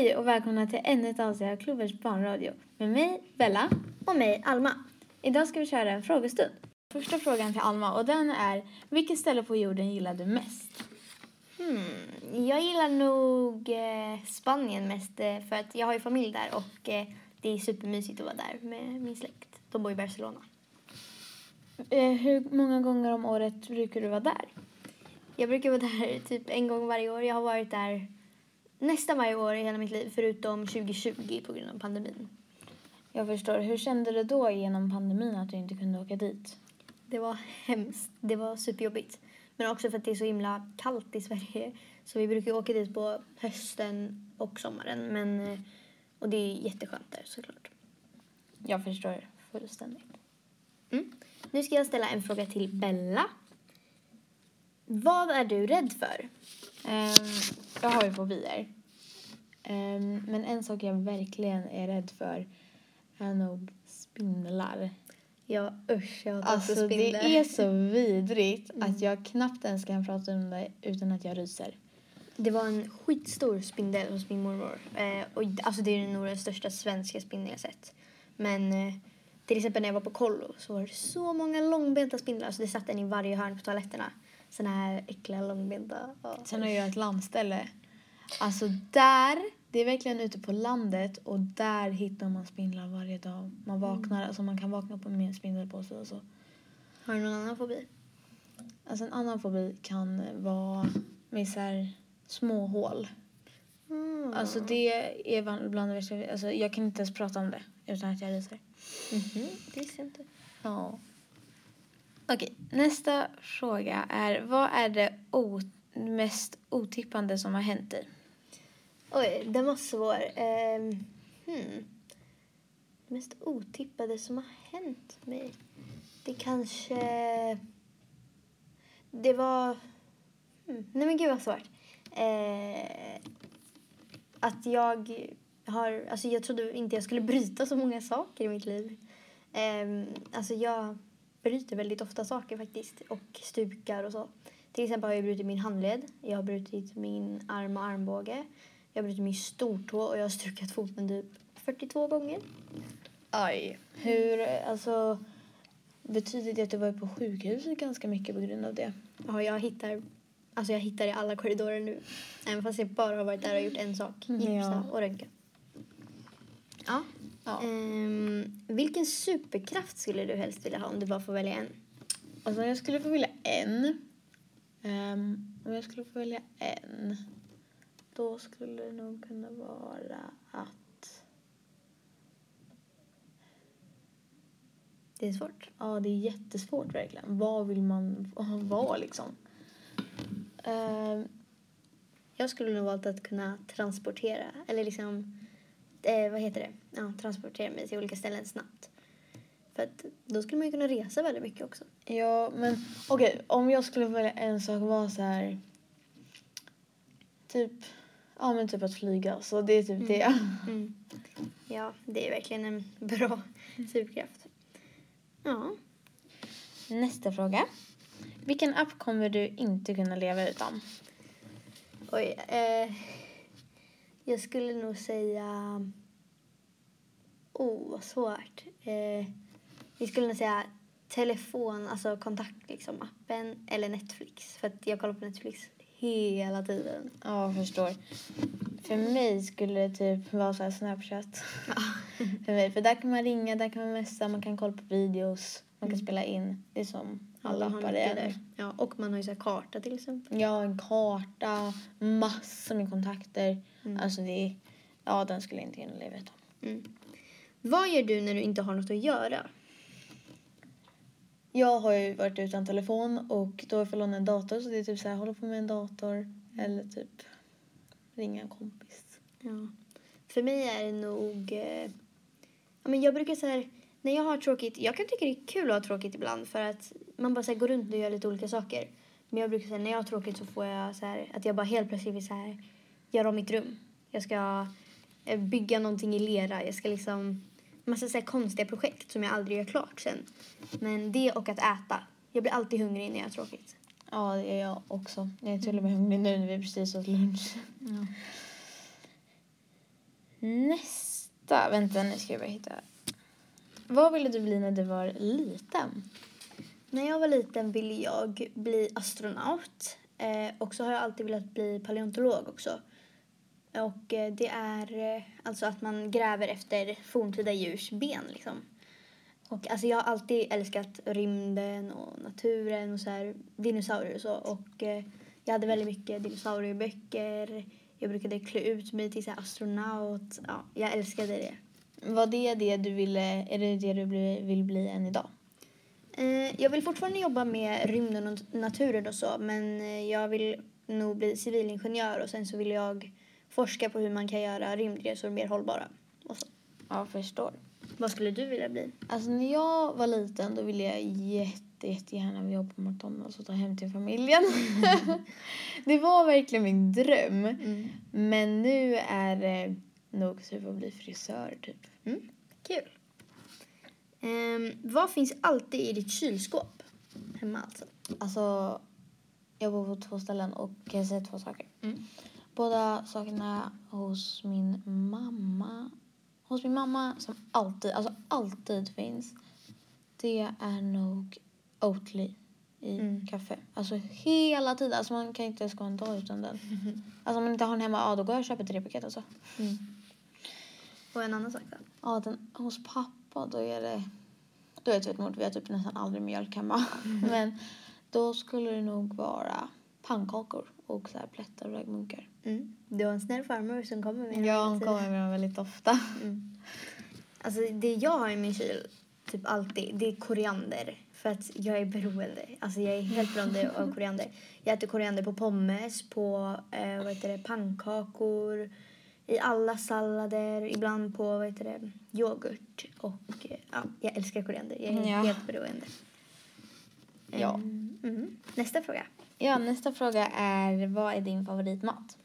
Hej och välkomna till ännu ett avsnitt av Klubbers barnradio med mig Bella. Och mig, Alma. Idag ska vi köra en frågestund. Första frågan till Alma och den är vilket ställe på jorden gillar du mest? Hmm, jag gillar nog eh, Spanien mest eh, för att jag har ju familj där och eh, det är supermysigt att vara där med min släkt. De bor i Barcelona. Eh, hur många gånger om året brukar du vara där? Jag brukar vara där typ en gång varje år. Jag har varit där nästan varje år i hela mitt liv förutom 2020 på grund av pandemin. Jag förstår. Hur kände du då genom pandemin att du inte kunde åka dit? Det var hemskt. Det var superjobbigt. Men också för att det är så himla kallt i Sverige. Så vi brukar åka dit på hösten och sommaren. Men, och det är jätteskönt där såklart. Jag förstår fullständigt. Mm. Nu ska jag ställa en fråga till Bella. Vad är du rädd för? Ehm, jag har ju fobier. Ehm, men en sak jag verkligen är rädd för är nog spindlar. Ja, usch, jag hatar Alltså spindlar. det är så vidrigt att jag knappt ens kan prata om det utan att jag ryser. Det var en skitstor spindel hos min mormor. Eh, och, alltså det är nog den största svenska spindeln jag sett. Men eh, till exempel när jag var på kollo så var det så många långbenta spindlar. Alltså det satt en i varje hörn på toaletterna. Såna här äckliga långbenta. Sen har jag ett landställe. Alltså där, det är verkligen ute på landet och där hittar man spindlar varje dag. Man vaknar, alltså man kan vakna på med en spindel på sig och så. Har du någon annan fobi? Alltså en annan fobi kan vara med så här små hål. Mm. Alltså det är bland det värsta, alltså jag kan inte ens prata om det utan att jag ryser. Mhm, det visste jag inte. Ja. Okej, nästa fråga är vad är det mest otippande som har hänt dig? Oj, den var svår. Um, hmm. Det mest otippade som har hänt mig? Det kanske... Det var... Hmm. Nej men gud vad svårt. Eh, att jag har... Alltså jag trodde inte jag skulle bryta så många saker i mitt liv. Eh, alltså jag bryter väldigt ofta saker faktiskt. Och stukar och så. Till exempel har jag brutit min handled. Jag har brutit min arm och armbåge. Jag har brutit min stortå och jag har stukat foten typ 42 gånger. Aj. Hur, alltså, betyder det att du var på sjukhuset ganska mycket på grund av det? Ja, jag hittar, alltså jag hittar i alla korridorer nu. Även fast jag bara har varit där och gjort en sak. Mm, Gipsa ja. och röntga. Ja. Ja. Ehm, vilken superkraft skulle du helst vilja ha om du bara får välja en? Alltså jag skulle få välja en. Um, om jag skulle få välja en. Då skulle det nog kunna vara att... Det är svårt. Ja, det är jättesvårt verkligen. Vad vill man vara liksom? Ehm, jag skulle nog valt att kunna transportera, eller liksom, eh, vad heter det? Ja, transportera mig till olika ställen snabbt. För att då skulle man ju kunna resa väldigt mycket också. Ja, men okej. om jag skulle välja en sak var så här... Typ... Ja, men typ att flyga. Så det är typ det. Mm. Ja, det är verkligen en bra superkraft. Ja. Nästa fråga. Vilken app kommer du inte kunna leva utan? Oj. Eh, jag skulle nog säga... Oh, vad svårt. Eh, jag skulle nog säga telefon, alltså kontakt, liksom, appen eller Netflix. För att jag kollar på Netflix hela tiden. Ja, jag förstår. För mig skulle det typ vara så här Snapchat. för mig. För där kan man ringa, där kan man messa, man kan kolla på videos, man kan spela in. Det är som alla appar är. där. Ja, och man har ju så karta till exempel. Ja, en karta, massor med kontakter. Mm. Alltså det. Ja, den skulle jag inte kunna leva utan. Mm. Vad gör du när du inte har något att göra? Jag har ju varit utan telefon och då har jag låna en dator så det är typ så här hålla på med en dator Mm. eller typ ringa en kompis. Ja. För mig är det nog... Eh, ja, men jag brukar så här, när jag har tråkigt, jag kan tycka det är kul att ha tråkigt ibland för att man bara så här, går runt och gör lite olika saker. Men jag brukar säga när jag har tråkigt så får jag så här, att jag bara helt plötsligt vill så här, göra om mitt rum. Jag ska eh, bygga någonting i lera. Jag ska liksom, massa så här konstiga projekt som jag aldrig gör klart sen. Men det och att äta. Jag blir alltid hungrig när jag har tråkigt. Ja, det är jag också. Jag är till och med hungrig nu när vi precis åt lunch. Nästa, vänta nu ska jag bara hitta. Vad ville du bli när du var liten? När jag var liten ville jag bli astronaut. Eh, och så har jag alltid velat bli paleontolog också. Och eh, det är eh, alltså att man gräver efter forntida djurs ben liksom. Och alltså jag har alltid älskat rymden och naturen och så här dinosaurier och så. Och eh, jag hade väldigt mycket dinosaurieböcker. Jag brukade klä ut mig till så här astronaut. Ja, jag älskade det. Var det det du ville, är det det du bli, vill bli än idag? Eh, jag vill fortfarande jobba med rymden och naturen och så, men eh, jag vill nog bli civilingenjör och sen så vill jag forska på hur man kan göra rymdresor mer hållbara. Och så. Ja, förstår. Vad skulle du vilja bli? Alltså när jag var liten då ville jag jätte, jättegärna jobba på McDonalds och ta hem till familjen. det var verkligen min dröm. Mm. Men nu är det nog typ att bli frisör typ. Mm. Kul. Ehm, vad finns alltid i ditt kylskåp? Hemma alltså. Alltså, jag bor på två ställen och kan säga två saker. Mm. Båda sakerna hos min mamma. Hos min mamma som alltid, alltså alltid finns. Det är nog Oatly i Mm. kaffe. Alltså hela tiden. Alltså man kan inte ens gå en dag utan den. Alltså om man inte har den hemma, ja då går jag och köper tre paket alltså. Mm. Och en annan sak då? Ja, den, hos pappa då är det... Då är det tvättmord. Vi har typ nästan aldrig mjölk hemma. Men då skulle det nog vara pannkakor och så här plättar och raggmunkar. Mm. Du har en snäll farmor som kommer med Ja, hela hon kommer med dem väldigt ofta. Mm. Alltså det jag har i min kyl, typ alltid, det är koriander. För att jag är beroende. Alltså jag är helt beroende av koriander. Jag äter koriander på pommes, på eh, vad heter det, pannkakor, i alla sallader, ibland på vad heter det, yoghurt. Och eh, ja, jag älskar koriander. Jag är Ja. helt beroende. Ja. Mm. Mm. Nästa fråga. Ja, nästa fråga är vad är din favoritmat?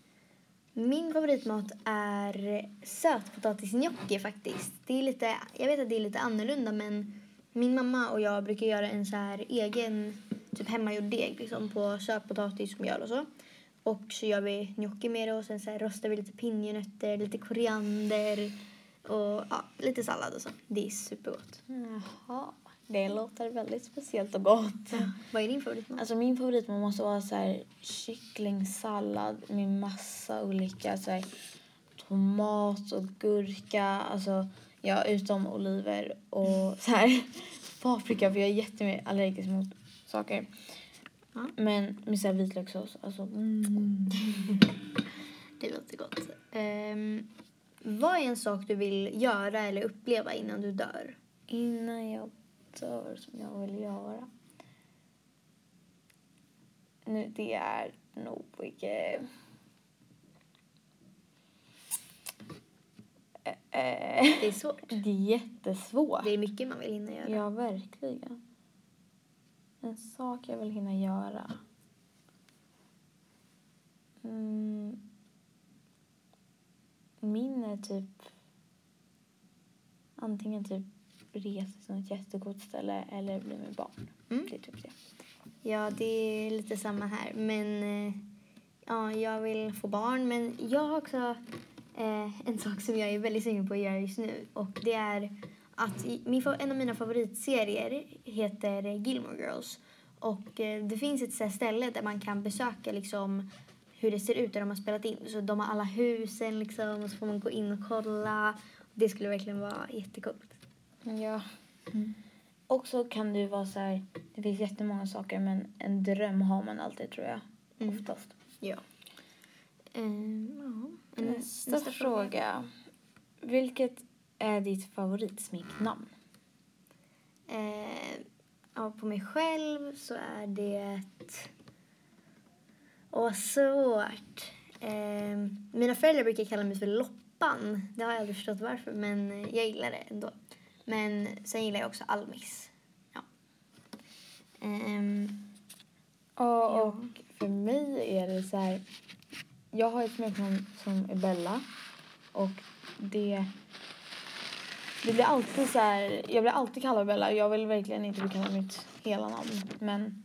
Min favoritmat är sötpotatisgnocchi faktiskt. Det är lite, jag vet att det är lite annorlunda men min mamma och jag brukar göra en så här egen typ hemmagjord deg liksom på sötpotatis, mjöl och så. Och så gör vi gnocchi med det och sen så rostar vi lite pinjenötter, lite koriander och ja, lite sallad och så. Det är supergott. Jaha, det låter väldigt speciellt och gott. Vad är din favoritmat? Alltså min favoritmat måste vara så här kycklingsallad med massa olika så här, tomat och gurka. Alltså ja, utom oliver och så här paprika för jag är jättemycket allergisk mot saker. Men med så här vitlökssås, alltså mm. Det låter gott. Ehm, vad är en sak du vill göra eller uppleva innan du dör? Innan jag dör som jag vill göra. Nu, det är nog... Eh, eh, Det är svårt. det är jättesvårt. Det är mycket man vill hinna göra. Ja, verkligen. En sak jag vill hinna göra. Mm. Min är typ antingen typ resa till något jättegott ställe eller bli med barn. Mm. Det är typ det. Ja, det är lite samma här. Men eh, ja, jag vill få barn. Men jag har också eh, en sak som jag är väldigt sugen på att göra just nu. Och det är att min, en av mina favoritserier heter Gilmore Girls. Och eh, det finns ett så ställe där man kan besöka liksom hur det ser ut där de har spelat in. Så de har alla husen liksom och så får man gå in och kolla. Det skulle verkligen vara jättecoolt. Ja. Och så kan ju vara så här, det finns jättemånga saker men en dröm har man alltid tror jag. Mm. Oftast. Ja. Um, ja. Nästa, fråga. Vilket är ditt favoritsmeknamn? Eh, ja, på mig själv så är det... Åh, svårt. Eh, mina föräldrar brukar kalla mig för Loppan. Det har jag aldrig förstått varför, men eh, jag gillar det ändå. Men sen gillar jag också Almis. Ja. Ehm, Ja, och för mig är det så här... Jag har ett smeknamn som är Bella. Och det... Det blir alltid så här... Jag blir alltid kallad Bella. Jag vill verkligen inte bli kallad mitt hela namn. Men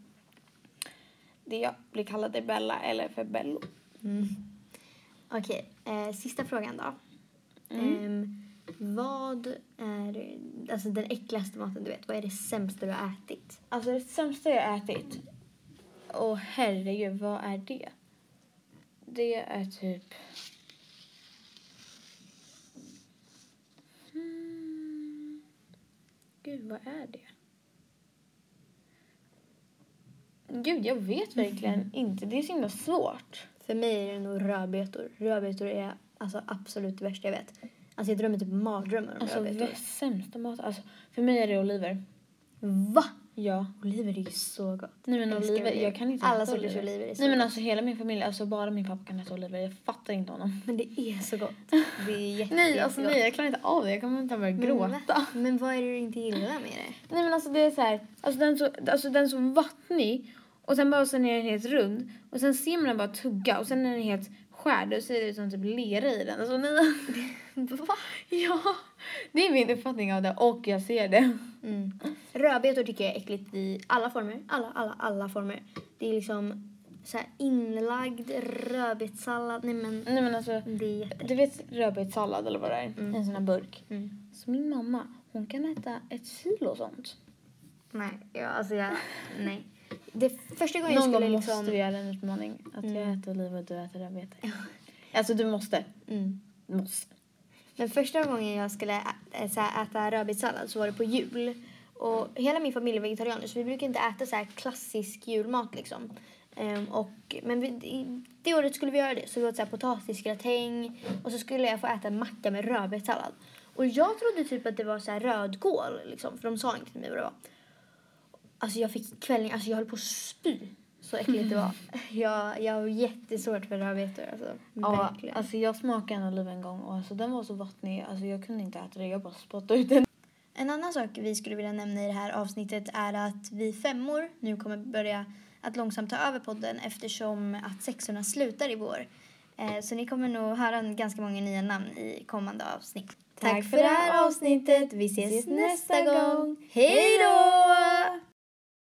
det jag blir kallad är Bella eller för Bello. mm. Okej, eh, sista frågan då. Mm. Ehm, vad är alltså, den äckligaste maten du vet? Vad är det sämsta du har ätit? Alltså det sämsta jag ätit. Åh herregud, vad är det? Det är typ... Gud, vad är det? Gud, jag vet verkligen inte. Det är så himla svårt. För mig är det nog rödbetor. Rödbetor är alltså absolut det värsta jag vet. Alltså jag drömmer typ mardrömmar om Alltså, rödbetor. det sämsta mat. Alltså, för mig är det oliver. Va? Ja. Oliver är ju så gott. Nej men Älskar oliver, oliver. jag kan inte Alla sorters oliver är så Nej men alltså hela min familj, alltså bara min pappa kan äta oliver. Jag fattar inte honom. Men det är så gott. Det är jätte, Nej alltså nej jag klarar inte av det. Jag kommer inte börja Men gråta. va? Men vad är det du inte gillar med det? Nej men alltså det är så här, alltså den så, alltså den är så vattnig och sen bara sen är den helt rund och sen ser man den bara tugga och sen är den helt skärd och så är det som typ lera i den. Alltså nej. Va? Ja, det är min uppfattning av det och jag ser det. Mm. Rödbetor tycker jag är äckligt i alla former. Alla, alla, alla former. Det är liksom så här inlagd rödbetssallad. Nej men Nej men alltså, det är du vet rödbetssallad eller vad det är? Mm. En sån här burk. Mm. Så min mamma, hon kan äta ett kilo sånt. Nej, ja, alltså jag... Nej. Det första gången jag Någon skulle gång liksom... måste vi göra en utmaning. Att jag Mm. äter oliver och du äter rödbetor. Alltså du måste. Mm. Måste. Men första gången jag skulle äta rödbetssallad så var det på jul. Och hela min familj är vegetarianer så vi brukar inte äta så här klassisk julmat liksom. Ehm, och, men vi, det året skulle vi göra det. Så vi åt så här potatisgratäng och så skulle jag få äta en macka med rödbetssallad. Och jag trodde typ att det var så här rödkål liksom, för de sa inte till mig vad det var. Alltså jag fick kvällning, alltså jag höll på att spy. Så äckligt det var. Jag, jag har jättesvårt för rödbetor alltså. Ja, Verkligen. alltså jag smakade en oliv en gång och alltså den var så vattnig. Alltså jag kunde inte äta det. Jag bara spottade ut den. En annan sak vi skulle vilja nämna i det här avsnittet är att vi femmor nu kommer börja att långsamt ta över podden eftersom att sexorna slutar i vår. Eh, Så ni kommer nog höra en ganska många nya namn i kommande avsnitt. Tack för det här avsnittet. Vi ses nästa gång. Hej då!